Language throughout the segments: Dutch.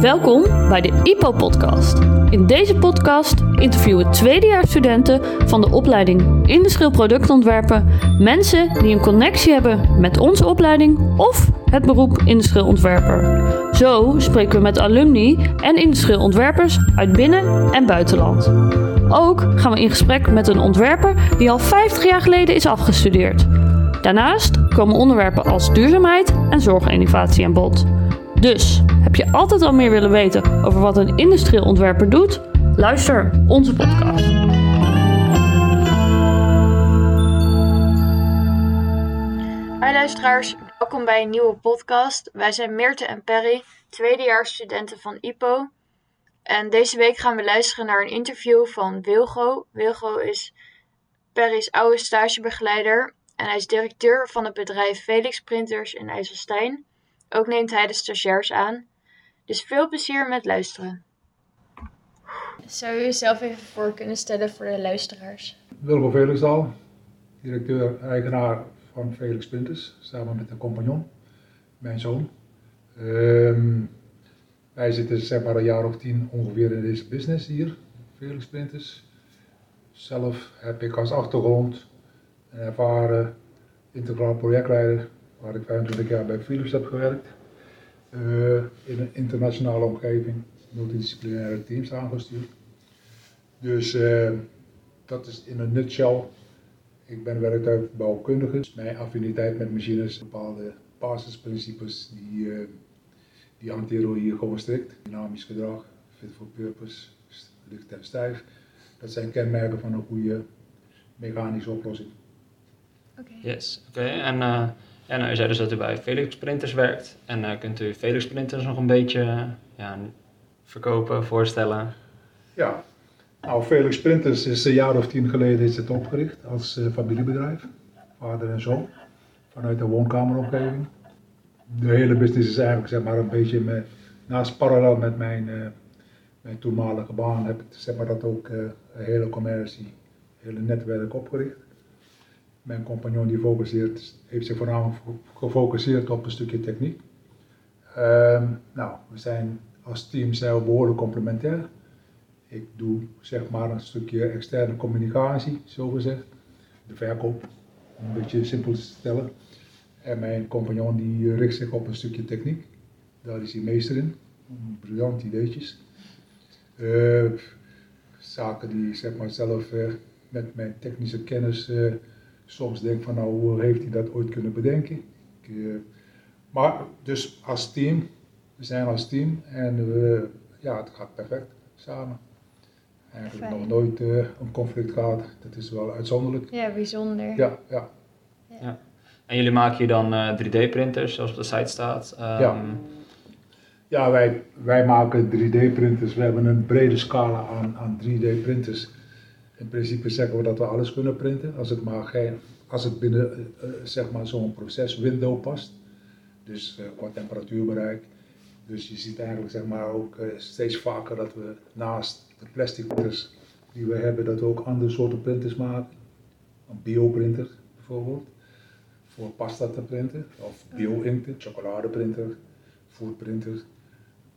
Welkom bij de IPO-podcast. In deze podcast interviewen tweedejaarsstudenten van de opleiding Industrieel Productontwerpen mensen die een connectie hebben met onze opleiding of het beroep industrieel ontwerper. Zo spreken we met alumni en industrieel ontwerpers uit binnen- en buitenland. Ook gaan we in gesprek met een ontwerper die al 50 jaar geleden is afgestudeerd. Daarnaast komen onderwerpen als duurzaamheid en zorginnovatie aan bod. Dus, heb je altijd al meer willen weten over wat een industrieel ontwerper doet? Luister onze podcast. Hi luisteraars, welkom bij een nieuwe podcast. Wij zijn Meerte en Perry, tweedejaarsstudenten van IPO. En deze week gaan we luisteren naar een interview van Wilgo. Wilgo is Perry's oude stagebegeleider en hij is directeur van het bedrijf Felix Printers in IJsselstein. Ook neemt hij de stagiairs aan. Dus veel plezier met luisteren. Zou u jezelf even voor kunnen stellen voor de luisteraars? Wilco Felixdal, directeur-eigenaar van Felix Printers, samen met een compagnon, mijn zoon. Ehm, wij zitten zeg maar een jaar of tien ongeveer in deze business hier, Felix Printers. Zelf heb ik als achtergrond een ervaren integraal projectleider, waar ik 25 jaar bij Philips heb gewerkt. Eh, in een internationale omgeving, multidisciplinaire teams aangestuurd. Dus eh, dat is in een nutshell. Ik ben werktuigbouwkundige. Dus mijn affiniteit met machines, bepaalde basisprincipes, die, uh, die hanteren we hier gewoon strikt. Dynamisch gedrag, fit for purpose, licht en stijf. Dat zijn kenmerken van een goede mechanische oplossing. Okay. Yes, oké. Okay. En uh, ja, nou, u zei dus dat u bij Felix Printers werkt. En uh, kunt u Felix Printers nog een beetje ja, verkopen, voorstellen? Ja, nou, Felix Printers is een jaar of tien geleden is het opgericht als uh, familiebedrijf. Vader en zoon, vanuit de woonkameromgeving. De hele business is eigenlijk zeg maar een beetje met, naast parallel met mijn, uh, mijn toenmalige baan heb ik zeg maar dat ook een hele commercie, een hele netwerk opgericht. Mijn compagnon die focuseert, heeft zich voornamelijk gefocust op een stukje techniek. Um, nou, we zijn als team zijn behoorlijk complementair. Ik doe zeg maar een stukje externe communicatie, zo gezegd. De verkoop, om een beetje simpel te stellen. En mijn compagnon die richt zich op een stukje techniek. Daar is hij meester in. Briljant ideetjes. Uh, zaken die zeg maar zelf uh, met mijn technische kennis uh, soms denk van nou hoe heeft hij dat ooit kunnen bedenken. Ik, maar dus als team, we zijn als team en we, ja het gaat perfect samen eigenlijk Fijn. nog nooit uh, een conflict gehad. Dat is wel uitzonderlijk. Ja, bijzonder. Ja, ja. ja. ja. En jullie maken hier dan uh, 3D-printers, zoals op de site staat? Um, ja, ja wij, wij maken 3D-printers. We hebben een brede scala aan, aan 3D-printers. In principe zeggen we dat we alles kunnen printen, als het maar geen, als het binnen uh, zeg maar zo'n proceswindow past. Dus qua temperatuurbereik. Dus je ziet eigenlijk zeg maar ook steeds vaker dat we naast de plastic printers die we hebben, dat we ook andere soorten printers maken. Een bioprinter bijvoorbeeld, voor pasta te printen. Of bio-inkten, chocoladeprinter, foodprinter.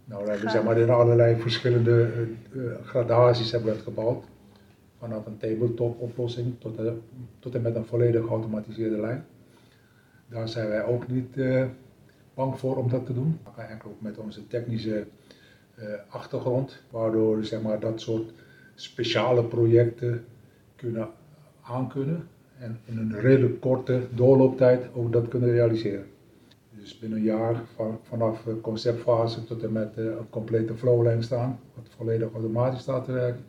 Nou, we hebben zeg maar in allerlei verschillende uh, gradaties hebben we het gebouwd. Vanaf een tabletop oplossing tot, tot en met een volledig geautomatiseerde lijn. Daar zijn wij ook niet uh, bang voor om dat te doen. Eigenlijk ook met onze technische uh, achtergrond, waardoor zeg maar, dat soort speciale projecten kunnen aankunnen en in een redelijk korte doorlooptijd ook dat kunnen realiseren. Dus binnen een jaar van, vanaf conceptfase tot en met een complete flowlijn staan, wat volledig automatisch staat te werken,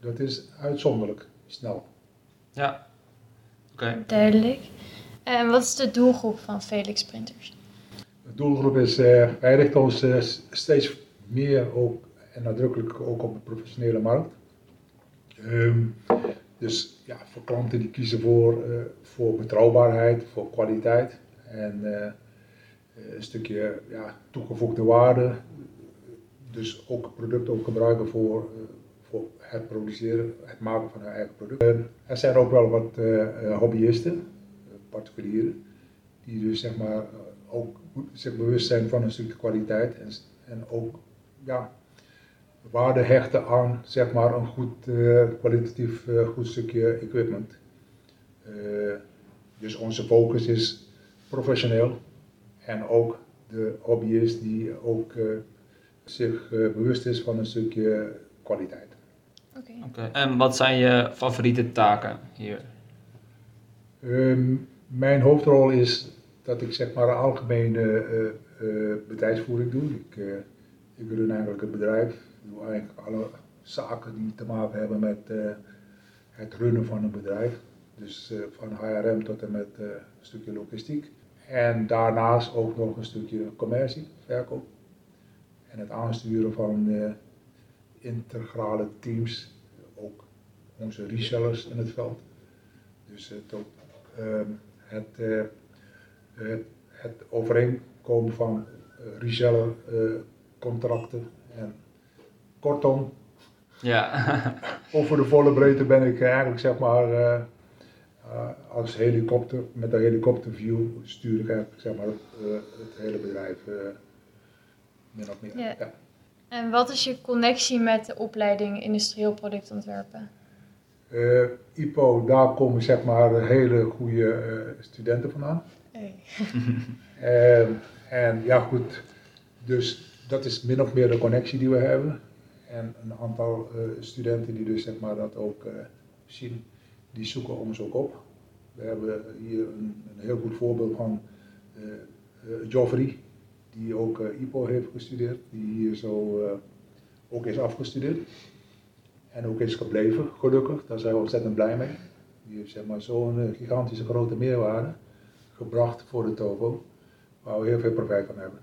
dat is uitzonderlijk snel. Ja, oké. Okay. Duidelijk. En wat is de doelgroep van Felix Printers? De doelgroep is, uh, wij richten ons uh, steeds meer ook en nadrukkelijk ook op de professionele markt. Um, dus ja, voor klanten die kiezen voor, uh, voor betrouwbaarheid, voor kwaliteit en uh, een stukje ja, toegevoegde waarde. Dus ook het product ook gebruiken voor, uh, het produceren, het maken van hun eigen product. er zijn ook wel wat hobbyisten, particulieren, die dus zeg maar ook zich bewust zijn van een stukje kwaliteit en, en ook ja, waarde hechten aan zeg maar, een goed, kwalitatief goed stukje equipment. dus onze focus is professioneel en ook de hobbyist die ook zich bewust is van een stukje kwaliteit. Oké. En wat zijn je favoriete taken hier? Ehm, mijn hoofdrol is dat ik zeg maar een algemene uh, bedrijfsvoering doe. Ik, uh, ik run eigenlijk het bedrijf. Ik doe eigenlijk alle zaken die te maken hebben met het runnen van een bedrijf. Dus van HRM tot en met een stukje logistiek. En daarnaast ook nog een stukje commercie, verkoop. En het aansturen van integrale teams, ook onze resellers in het veld. Dus het, ook, ehm, het, uh, het overeenkomen van uh, reseller uh, contracten en kortom. Ja. over de volle breedte ben ik eigenlijk zeg maar als helikopter, met een helikopterview stuur ik eigenlijk zeg maar het hele bedrijf min of meer. Ja. En wat is je connectie met de opleiding industrieel productontwerpen? Uh, IPO, daar komen zeg maar hele goede uh, studenten vandaan. Hey. en, en ja goed, dus dat is min of meer de connectie die we hebben. En een aantal uh, studenten die dus zeg maar dat ook zien, die zoeken ons ook op. We hebben hier een, een heel goed voorbeeld van Joffrey, die ook uh, IPO heeft gestudeerd, die hier zo uh, ook is afgestudeerd. En ook is gebleven, gelukkig. Daar zijn we ontzettend blij mee. Die heeft zeg maar, zo'n uh, gigantische grote meerwaarde gebracht voor de TOVO, waar we heel veel profijt van hebben.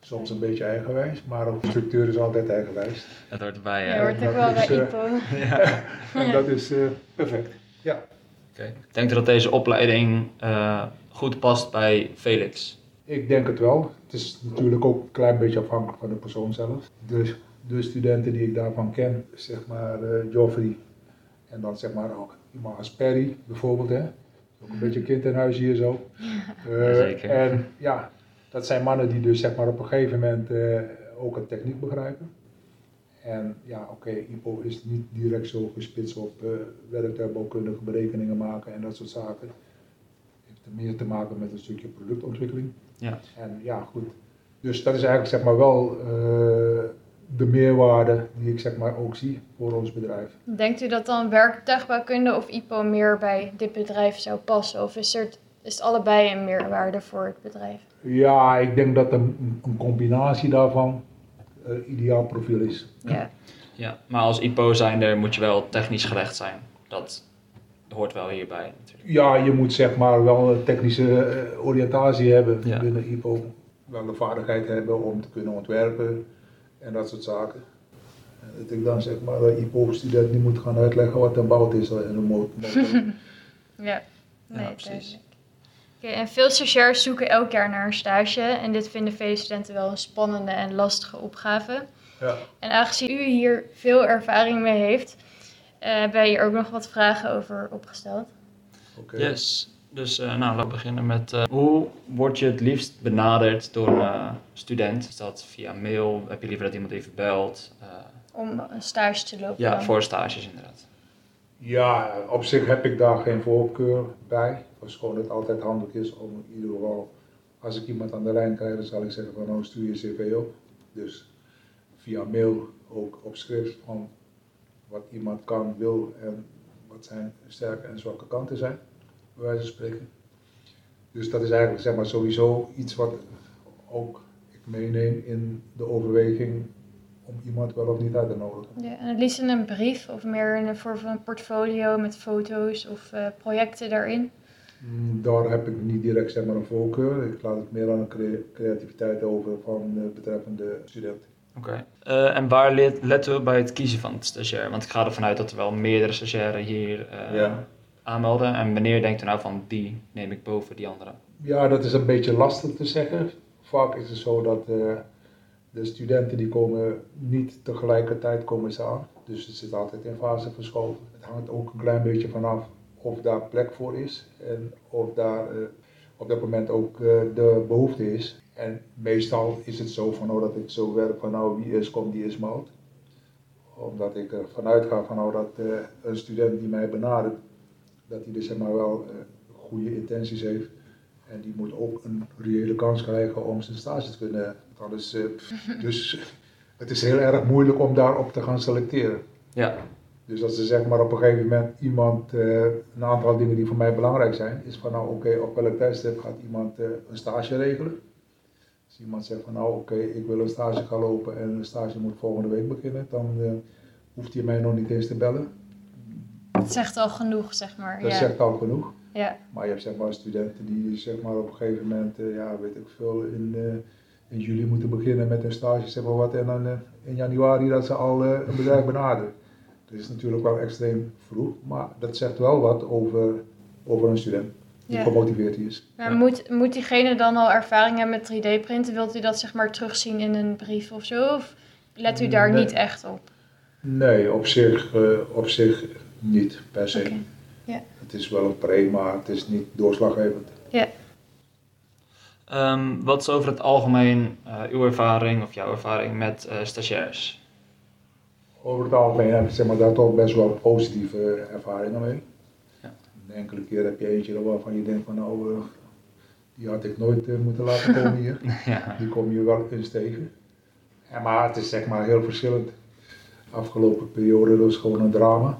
Soms een beetje eigenwijs, maar ook de structuur is altijd eigenwijs. Dat hoort erbij, ja. Dat hoort ook wel bij IPO. ja. en dat is perfect, ja. Okay. Ik denk dat deze opleiding goed past bij Felix. Ik denk het wel. Het is natuurlijk ook een klein beetje afhankelijk van de persoon zelf. Dus de studenten die ik daarvan ken, zeg maar uh, Joffrey en dan zeg maar ook iemand als Perry bijvoorbeeld. Hè. Ook een beetje kind in huis hier zo. Uh, Zeker. En ja, dat zijn mannen die dus zeg maar op een gegeven moment uh, ook een techniek begrijpen. En ja, oké, okay, IPO is niet direct zo gespitst op uh, werktuigbouwkundige berekeningen maken en dat soort zaken. Het heeft meer te maken met een stukje productontwikkeling. Ja. En ja, goed. Dus dat is eigenlijk zeg maar wel uh, de meerwaarde die ik zeg maar ook zie voor ons bedrijf. Denkt u dat dan werktuigbouwkunde of IPO meer bij dit bedrijf zou passen? Of is, er, is het allebei een meerwaarde voor het bedrijf? Ja, ik denk dat een, een combinatie daarvan uh, ideaal profiel is. Ja. ja, maar als IPO zijnde moet je wel technisch gerecht zijn. Dat hoort wel hierbij natuurlijk. Ja, je moet zeg maar wel een technische eh, oriëntatie hebben binnen IPO. Wel de vaardigheid hebben om te kunnen ontwerpen en dat soort zaken. Dat ik dan zeg maar de IPO-student niet moet gaan uitleggen wat een bout is in een motor. ja, nee, ja, precies. Oké, en veel stagiairs zoeken elk jaar naar een stage en dit vinden vele studenten wel een spannende en lastige opgave. Ja. En aangezien u hier veel ervaring mee heeft, hebben wij hier ook nog wat vragen over opgesteld. Okay. Yes. Dus uh, nou, laten we beginnen met uh, hoe word je het liefst benaderd door een student? Is dat via mail? Heb je liever dat iemand even belt? Om een stage te lopen? Ja, dan? voor stages inderdaad. Ja, op zich heb ik daar geen voorkeur bij. Verschoon het altijd handig is om in ieder geval, als ik iemand aan de lijn krijg, dan zal ik zeggen van nou stuur je cv op. Dus via mail ook op schrift van wat iemand kan, wil en wat zijn sterke en zwakke kanten zijn, bij wijze van spreken. Dus dat is eigenlijk zeg maar, sowieso iets wat ook ik meeneem in de overweging om iemand wel of niet uit te nodigen. Ja, en het liefst in een brief of meer in de vorm van een portfolio met foto's of uh, projecten daarin? Mm, daar heb ik niet direct zeg maar, een voorkeur. Ik laat het meer aan de creativiteit over van de betreffende student. Oké. Uh, en waar let, letten we bij het kiezen van het stagiair? Want ik ga ervan uit dat er wel meerdere stagiairen hier uh, ja. aanmelden. En wanneer denkt u nou van die neem ik boven die andere? Ja, dat is een beetje lastig te zeggen. Vaak is het zo dat uh, de studenten die komen niet tegelijkertijd komen ze aan. Dus het zit altijd in fase verschoven. Het hangt ook een klein beetje vanaf of daar plek voor is en of daar op dat moment ook de behoefte is. En meestal is het zo van, oh, dat ik zo werk van nou wie is komt, die is mout. Omdat ik ervan uitga van nou dat uh, een student die mij benadert, dat hij dus zeg maar wel uh, goede intenties heeft. En die moet ook een reële kans krijgen om zijn stage te kunnen. Alles, uh, dus het is heel erg moeilijk om daarop te gaan selecteren. Ja. Dus als er zeg maar op een gegeven moment iemand, uh, een aantal dingen die voor mij belangrijk zijn, is van nou oké, okay, op welk tijdstip gaat iemand uh, een stage regelen. Als iemand zegt van nou oké, okay, ik wil een stage gaan lopen en een stage moet volgende week beginnen, dan uh, hoeft hij mij nog niet eens te bellen. Dat zegt al genoeg, zeg maar. Dat ja. zegt al genoeg. Ja. Maar je hebt zeg maar studenten die zeg maar op een gegeven moment, ja weet ik veel, in, in juli moeten beginnen met een stage, zeg maar wat, en dan in januari dat ze al een bedrijf benaderen. Dat is natuurlijk wel extreem vroeg, maar dat zegt wel wat over, over een student die ja. gemotiveerd is. Maar ja. moet, moet diegene dan al ervaring hebben met 3D-printen? Wilt u dat zeg maar terugzien in een brief of zo? Of let u daar nee. niet echt op? Nee, op zich, uh, op zich niet per se. Okay. Ja. Het is wel een pre, maar het is niet doorslaggevend. Ja. Um, wat is over het algemeen uh, uw ervaring of jouw ervaring met uh, stagiairs? over het algemeen heb ik zeg maar, daar toch best wel positieve ervaringen mee. Een enkele keer heb je eentje waarvan je denkt van nou, uh, die had ik nooit uh, moeten laten komen hier. ja. Die kom je wel eens tegen. Maar het is zeg maar heel verschillend. De afgelopen periode was gewoon een drama.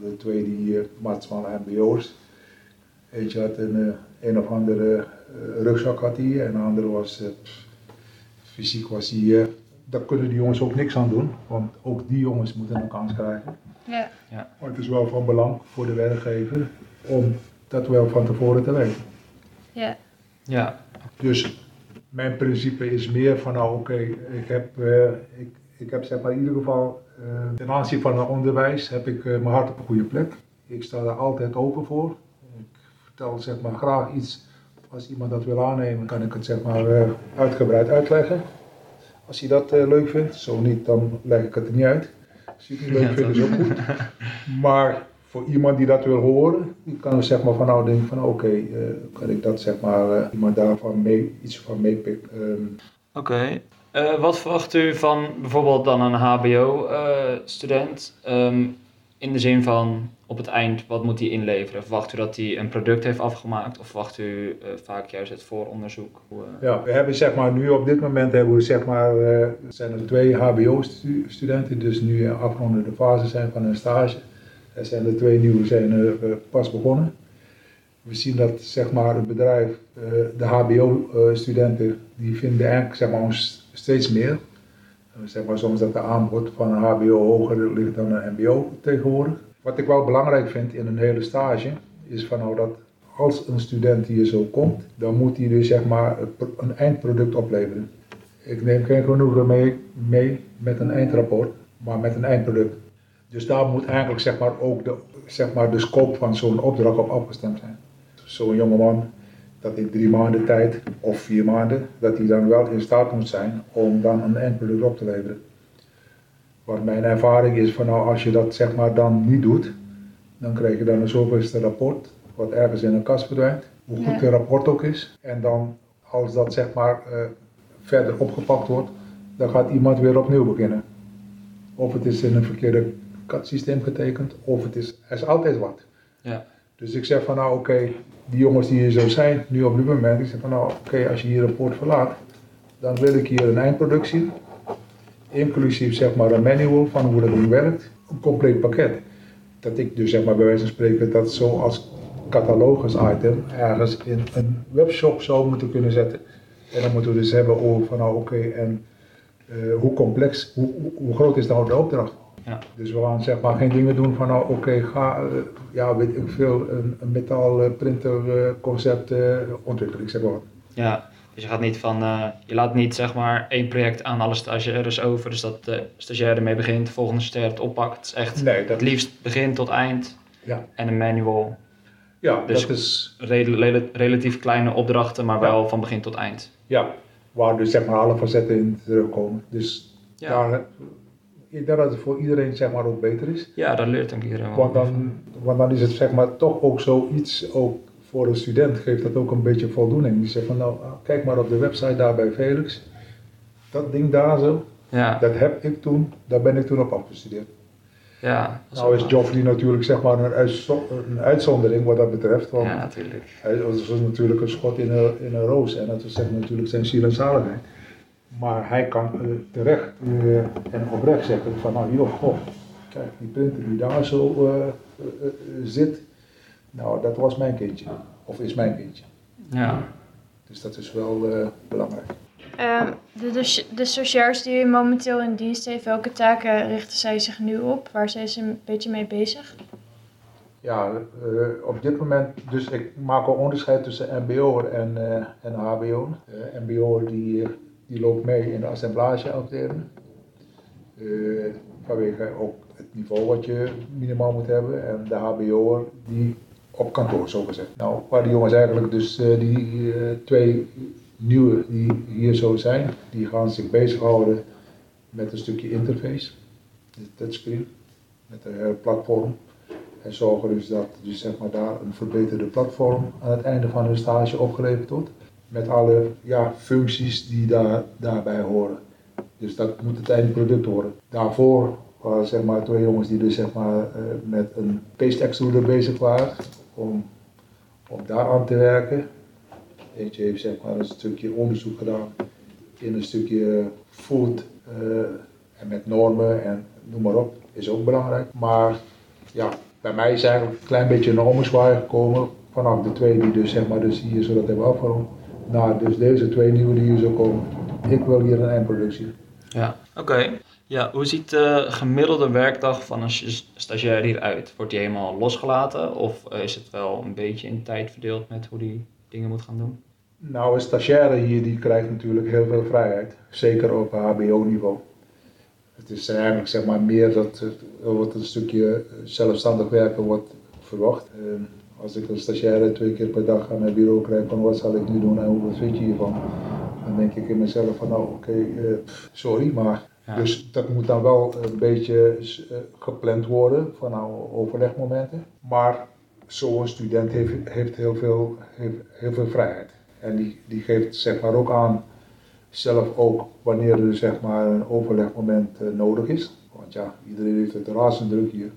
De twee die matsman en MBO's. Eentje had een, een of andere rugzak had hij en de andere was pff, fysiek was hij daar kunnen die jongens ook niks aan doen, want ook die jongens moeten een kans krijgen. Ja. ja. Maar het is wel van belang voor de werkgever om dat wel van tevoren te weten. Ja. Ja. Dus mijn principe is meer van nou oké, okay, ik heb, uh, ik, ik heb zeg maar in ieder geval uh, ten aanzien van het onderwijs heb ik uh, mijn hart op een goede plek. Ik sta daar altijd open voor. Ik vertel zeg maar graag iets, als iemand dat wil aannemen, kan ik het zeg maar uitgebreid uitleggen. Als je dat uh, leuk vindt, zo niet, dan leg ik het er niet uit. Als je het niet leuk ja, vindt, is ook goed. Maar voor iemand die dat wil horen, die kan zeg maar van nou denken van oké, okay, uh, kan ik dat zeg maar uh, iemand daarvan mee, iets van meepikken. Um. Oké. Okay. wat verwacht u van bijvoorbeeld dan een HBO-student? Um, in de zin van op het eind, wat moet hij inleveren? Verwacht u dat hij een product heeft afgemaakt of verwacht u uh, vaak juist het vooronderzoek? Uh... Ja, we hebben zeg maar nu op dit moment hebben we zeg maar, uh, zijn er twee HBO-studenten, dus nu in afrondende fase zijn van hun stage. Er zijn er twee nieuwe zijn pas begonnen. We zien dat zeg maar het bedrijf, de HBO-studenten, die vinden eigenlijk zeg maar ons steeds meer. Zeg maar soms dat de aanbod van een HBO hoger ligt dan een MBO tegenwoordig. Wat ik wel belangrijk vind in een hele stage, is van nou dat als een student hier zo komt, dan moet hij dus zeg maar een eindproduct opleveren. Ik neem geen genoegen mee, mee met een eindrapport, maar met een eindproduct. Dus daar moet eigenlijk zeg maar ook de, zeg maar de scope van zo'n opdracht op afgestemd zijn. Zo'n jongeman dat in drie maanden tijd of vier maanden, dat hij dan wel in staat moet zijn om dan een eindproduct op te leveren. Want mijn ervaring is van nou, als je dat zeg maar dan niet doet, dan krijg je dan een zoveelste rapport, wat ergens in een kast verdwijnt, hoe goed het rapport ook is. En dan, als dat zeg maar uh, verder opgepakt wordt, dan gaat iemand weer opnieuw beginnen. Of het is in een verkeerde systeem getekend, of het is, er is altijd wat. Ja. Dus ik zeg van nou oké, die jongens die hier zo zijn, nu op dit moment, ik zeg van nou oké, als je hier een poort verlaat, dan wil ik hier een eindproduct zien. Inclusief zeg maar een manual van hoe dat ding werkt, een compleet pakket. Dat ik dus zeg maar bij wijze van spreken dat zo als catalogus item ergens in een webshop zou moeten kunnen zetten. En dan moeten we dus hebben over van nou oké, en uh, hoe complex, hoe, hoe groot is nou de opdracht? Ja. Dus we gaan zeg maar geen dingen doen van nou oké, okay, ga, uh, ja weet ik veel, een, een metaalprinter uh, concept uh, ontwikkelen, ik zeg maar wat. Ja, dus je gaat niet van, uh, je laat niet zeg maar één project aan alle stagiaires over, dus dat de stagiair ermee begint, de volgende stagiair het oppakt. Het is echt nee, dat... het liefst begin tot eind ja. en een manual. Ja, dus dat is... Rel rel relatief kleine opdrachten, maar wel van begin tot eind. Ja, waar dus zeg maar alle facetten in terugkomen. Dus ja. daar, dat het voor iedereen zeg maar ook beter is. Ja, dat leert denk ik iedereen wel. Want dan, want dan is het zeg maar toch ook zoiets ook voor een student geeft dat ook een beetje voldoening. Die zegt van nou, kijk maar op de website daar bij Felix. Dat ding daar zo, Ja, dat heb ik toen, daar ben ik toen op afgestudeerd. ja. Nou is Joffrey natuurlijk zeg maar een, uitzo- een uitzondering wat dat betreft. Want Ja, natuurlijk. hij was natuurlijk een schot in een, in een roos en dat was zeg natuurlijk zijn ziel en zaligheid. Maar hij kan eh, terecht eh, en oprecht zeggen van nou joh, goh, kijk die printer die daar zo eh, zit, nou dat was mijn kindje. Of is mijn kindje. Ja. Dus dat is wel eh, belangrijk. Ehm, de, de, de stagiairs die u momenteel in dienst heeft, welke taken richten zij zich nu op? Waar zijn ze een beetje mee bezig? Ja, eh, op dit moment, dus ik maak een onderscheid tussen MBO'er en, eh en HBO. Eh MBO'er die, die loopt mee in de assemblageafdeling. Eh, vanwege ook het niveau wat je minimaal moet hebben. En de HBO'er die op kantoor, zo gezegd. Nou, waar die jongens eigenlijk dus, eh, die eh, twee nieuwe die hier zo zijn, die gaan zich bezighouden met een stukje interface. De touchscreen, met een platform. En zorgen dus dat dus zeg maar, daar een verbeterde platform aan het einde van hun stage opgeleverd wordt. Met alle ja, functies die daar, daarbij horen. Dus dat moet het eindproduct worden. Daarvoor waren zeg maar, twee jongens die dus zeg maar, eh, met een paste extruder bezig waren om, om daar aan te werken. Eentje heeft zeg maar, een stukje onderzoek gedaan in een stukje food eh, en met normen en noem maar op. Is ook belangrijk. Maar ja, bij mij is eigenlijk een klein beetje een ommezwaai gekomen vanaf de twee die dus zeg maar dus hier zo dat hebben afgerond. Naar dus deze twee nieuwe die hier zo komen. Ik wil hier een eindproductie. Ja, oké. Ja, hoe ziet de gemiddelde werkdag van een st- stagiair hieruit? Wordt die helemaal losgelaten of eh, is het wel een beetje in tijd verdeeld met hoe die dingen moet gaan doen? Nou, een stagiaire hier die krijgt natuurlijk heel veel vrijheid. Zeker op HBO-niveau. Het is eigenlijk zeg maar meer dat er wordt een stukje eh, zelfstandig werken wordt verwacht. Als ik een stagiaire twee keer per dag aan mijn bureau krijg van wat zal ik nu doen en hoeveel vind je hiervan? Dan denk ik in mezelf van nou oké, eh, sorry, maar Ja. dus dat moet dan wel een beetje eh, gepland worden van nou overlegmomenten. Maar zo'n student heeft, heeft, heel veel, heeft heel veel vrijheid. En die, die geeft zeg maar ook aan zelf ook wanneer er zeg maar een overlegmoment eh, nodig is. Want ja, iedereen heeft het razend druk hier.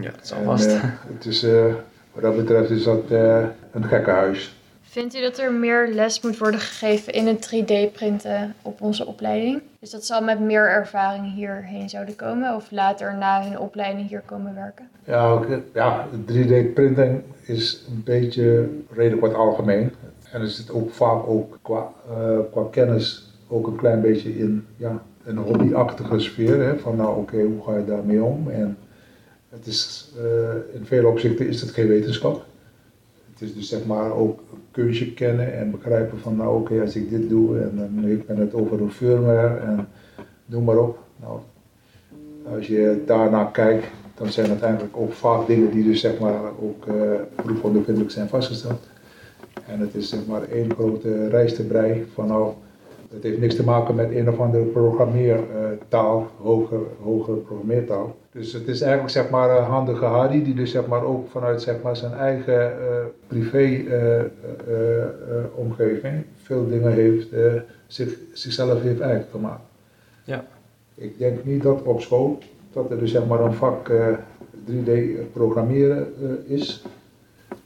Ja, dat zal En, vast. het is, eh, wat dat betreft is dat eh, een gekkenhuis. Vindt u dat er meer les moet worden gegeven in het 3D-printen op onze opleiding? Dus dat ze al met meer ervaring hierheen zouden komen of later na hun opleiding hier komen werken? Ja, ja 3D-printing is een beetje redelijk wat algemeen. En er zit ook vaak ook qua, eh, qua kennis ook een klein beetje in ja, een hobbyachtige sfeer. Hè, van nou oké, hoe ga je daarmee om? En het is, eh, in vele opzichten is het geen wetenschap. Het is dus zeg maar ook kunstje kennen en begrijpen van nou oké, als ik dit doe en dan heeft men het over een firmware en noem maar op. Nou, als je daarnaar kijkt, dan zijn het eigenlijk ook vaak dingen die dus zeg maar ook uh, proefondervindelijk zijn vastgesteld. En het is zeg maar één grote rijstebrei van nou, het heeft niks te maken met een of andere programmeertaal, hoger, hogere programmeertaal. Dus het is eigenlijk zeg maar een handige Hardy die dus zeg maar ook vanuit zeg maar zijn eigen uh, privé uh, uh, omgeving veel dingen heeft, zich, zichzelf heeft eigen gemaakt. Ja. Ik denk niet dat op school dat er dus zeg maar een vak 3D programmeren is.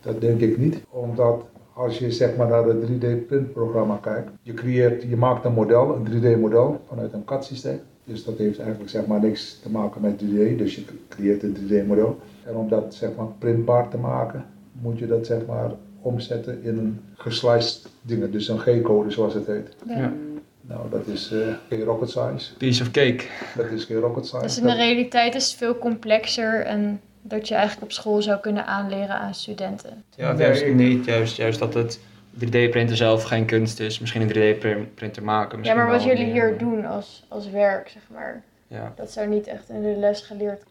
Dat denk ik niet, omdat als je zeg maar naar het 3D printprogramma kijkt, je, creëert, je maakt een model, een 3D model vanuit een CAD systeem. Dus dat heeft eigenlijk zeg maar niks te maken met 3D, dus je creëert een 3D model. En om dat zeg maar printbaar te maken, moet je dat zeg maar omzetten in een gesliced ding, dus een G-code zoals het heet. Ja. Ja. Nou, dat is uh, geen rocket science. Piece of cake. Dat is geen rocket science. Dus in de realiteit is het veel complexer en dat je eigenlijk op school zou kunnen aanleren aan studenten. Ja, juist ik- niet. Juist, juist dat het 3D-printen zelf geen kunst is. Misschien een 3D-printer maken. Ja, maar wat jullie hier doen als, als werk, zeg maar, Ja. dat zou niet echt in de les geleerd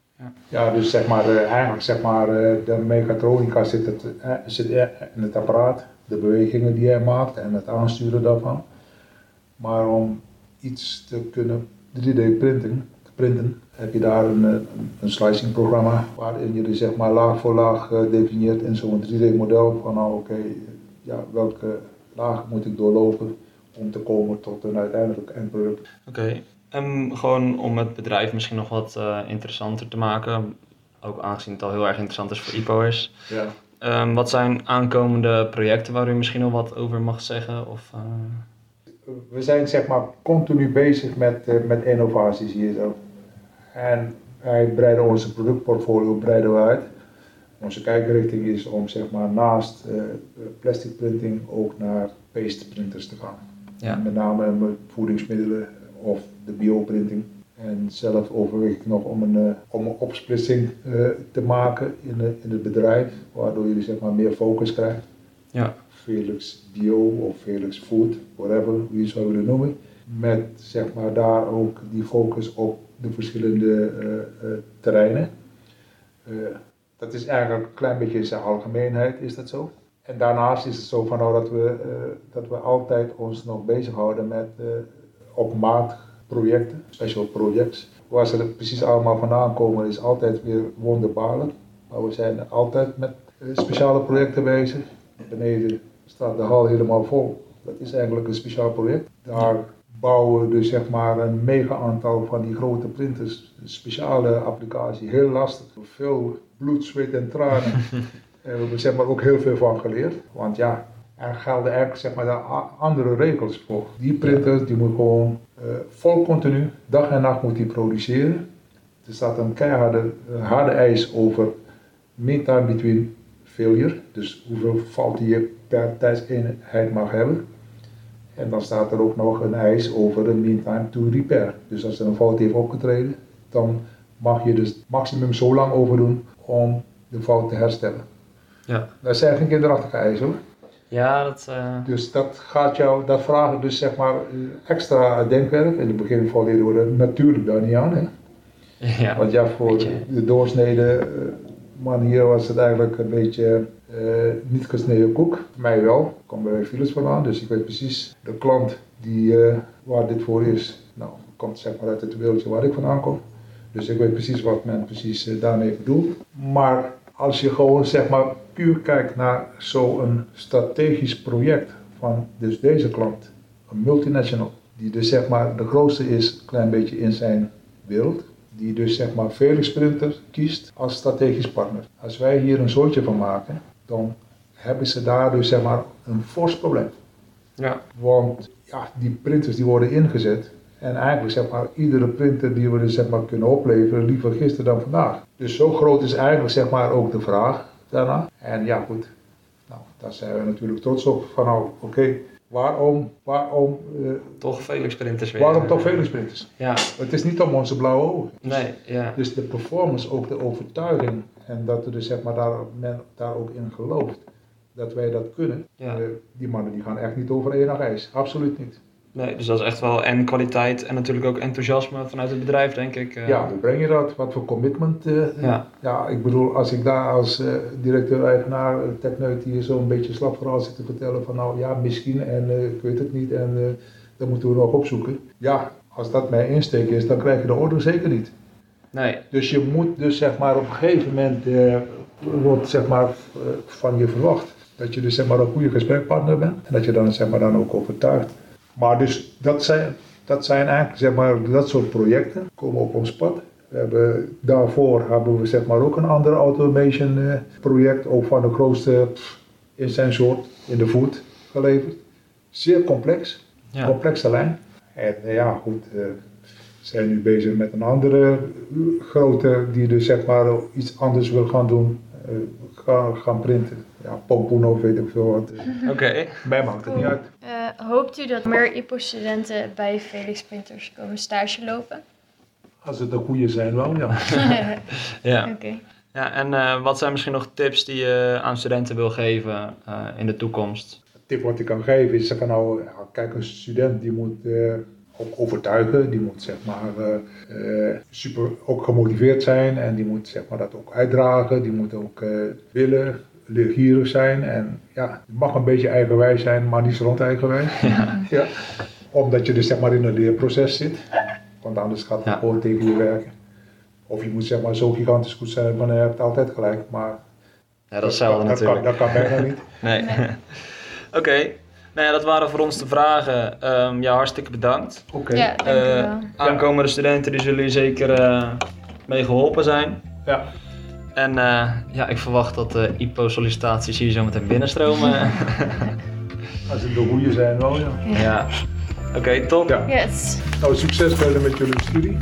Ja, dus zeg maar, eh, eigenlijk zeg maar, eh, de mechatronica zit, het, eh, zit in het apparaat, de bewegingen die hij maakt en het aansturen daarvan. Maar om iets te kunnen 3D printen, printen, heb je daar een, een, een slicing programma waarin je dus zeg maar laag voor laag uh, definieert in zo'n 3D model van nou oké, ja, welke laag moet ik doorlopen om te komen tot een uiteindelijk eindproduct. Oké, en gewoon om het bedrijf misschien nog wat uh, interessanter te maken, ook aangezien het al heel erg interessant is voor IPO'ers. Ja. Um, wat zijn aankomende projecten waar u misschien nog wat over mag zeggen? Of, uh... We zijn zeg maar continu bezig met, uh, met innovaties hier zo. En wij breiden onze productportfolio breiden we uit. Onze kijkrichting is om zeg maar naast uh, plastic printing ook naar paste printers te gaan. Ja. Met name voedingsmiddelen of de bioprinting. En zelf overweeg ik nog om een, uh, om een opsplitsing uh, te maken in, uh, in het bedrijf, waardoor je zeg maar meer focus krijgt. Ja. Felix Bio of Felix Food, whatever, je het zou willen noemen. Met zeg maar daar ook die focus op de verschillende terreinen. dat is eigenlijk een klein beetje in zijn algemeenheid, is dat zo. En daarnaast is het zo van nou dat we, dat we altijd ons nog bezighouden met op maat projecten, special projects. Waar ze precies allemaal vandaan komen is altijd weer wonderbaarlijk. Maar we zijn altijd met speciale projecten bezig. Beneden staat de hal helemaal vol. Dat is eigenlijk een speciaal project. Daar bouwen we dus zeg maar een mega aantal van die grote printers. Een speciale applicatie, heel lastig. Veel bloed, zweet en tranen. en we hebben zeg maar ook heel veel van geleerd. Want ja, er gelden eigenlijk zeg maar, andere regels voor. Die printers die moet gewoon uh, vol continu, dag en nacht moet die produceren. Er staat een keiharde harde eis over mean time between failure. Dus hoeveel fouten je per tijdseenheid mag hebben. En dan staat er ook nog een eis over een mean time to repair. Dus als er een fout heeft opgetreden, dan mag je dus maximum zo lang over doen om de fout te herstellen. Ja. Dat zijn geen kinderachtige eisen hoor. Ja, dat... Uh... Dus dat gaat jou, dat vraagt dus zeg maar extra denkwerk. In het begin vallen we er natuurlijk daar niet aan. Hè? Ja, Want ja, voor de doorsnede man hier was het eigenlijk een beetje uh, niet gesneden koek. Mij wel, ik kom bij Philips vandaan, dus ik weet precies de klant die, waar dit voor is. Nou, komt zeg maar uit het wereldje waar ik vandaan kom. Dus ik weet precies wat men precies daarmee bedoelt. Maar als je gewoon zeg maar puur kijkt naar zo'n strategisch project van dus deze klant, een multinational, die dus zeg maar de grootste is, een klein beetje in zijn wereld, die dus zeg maar Felix Printer kiest als strategisch partner. Als wij hier een soortje van maken, dan hebben ze daar dus zeg maar een fors probleem. Ja. Want ja, die printers die worden ingezet en eigenlijk zeg maar iedere printer die we dus zeg maar kunnen opleveren liever gisteren dan vandaag. Dus zo groot is eigenlijk zeg maar ook de vraag daarna. En ja goed, nou daar zijn we natuurlijk trots op van nou oké, okay, waarom, waarom... Uh, toch Felix printers weer. Waarom toch Felix printers? Ja. Het is niet om onze blauwe ogen. Nee, ja. Dus de performance, ook de overtuiging en dat er dus zeg maar daar, men daar ook in gelooft dat wij dat kunnen. Ja. Uh, die mannen die gaan echt niet over één ijs, absoluut niet. Nee, dus dat is echt wel en kwaliteit en natuurlijk ook enthousiasme vanuit het bedrijf, denk ik. Uh, ja, hoe breng je dat? Wat voor commitment? Uh, ja. ja, ik bedoel, als ik daar als uh, directeur-eigenaar, techneut hier zo'n beetje slap verhaal zit te vertellen van nou ja, misschien en ik weet het niet en dat moeten we nog opzoeken. Ja, als dat mijn insteek is, dan krijg je de orde zeker niet. Nee. Dus je moet dus zeg maar op een gegeven moment, wordt zeg maar van je verwacht dat je dus zeg maar een goede gesprekpartner bent en dat je dan zeg maar dan ook overtuigt. Maar dus dat zijn, dat zijn eigenlijk zeg maar, dat soort projecten komen op ons pad. We hebben, daarvoor hebben we zeg maar, ook een ander automation uh, project, ook van de grootste in zijn soort in de food geleverd. Zeer complex, ja. complexe lijn. En uh, ja, goed, uh, we zijn nu bezig met een andere grote die dus zeg maar iets anders wil gaan doen, gaan, gaan printen. Ja, pompoen of weet ik veel wat. Oké. Okay. Mij maakt het niet uit. Uh, hoopt u dat meer IPO-studenten bij Felix Printers komen stage lopen? Als het de goede zijn wel, ja. ja. Okay. ja en uh, wat zijn misschien nog tips die je aan studenten wil geven uh, in de toekomst? De tip wat ik kan geven is van nou, kijk een student die moet ook overtuigen, die moet zeg maar super ook gemotiveerd zijn en die moet zeg maar dat ook uitdragen, die moet ook willen leergierig zijn en ja, je mag een beetje eigenwijs zijn, maar niet zo rond eigenwijs. Ja. ja. Omdat je dus zeg maar in een leerproces zit. Want anders gaat het Ja. gewoon tegen je werken. Of je moet zeg maar zo gigantisch goed zijn, maar je altijd gelijk. Maar Ja, dat is hetzelfde dat, natuurlijk. Kan, dat kan bijna niet. Nee. Oké. Nou ja, dat waren voor ons de vragen. Ehm, ja, hartstikke bedankt. Oké. Ja, dank u Eh, aankomende studenten, die zullen hier zeker eh, mee geholpen zijn. Ja. En eh, ja, ik verwacht dat de IPO-sollicitaties hier zo meteen binnenstromen. Als het de goede zijn wel, ja. ja. Oké, top. Ja. Yes. Nou, succes verder met jullie studie.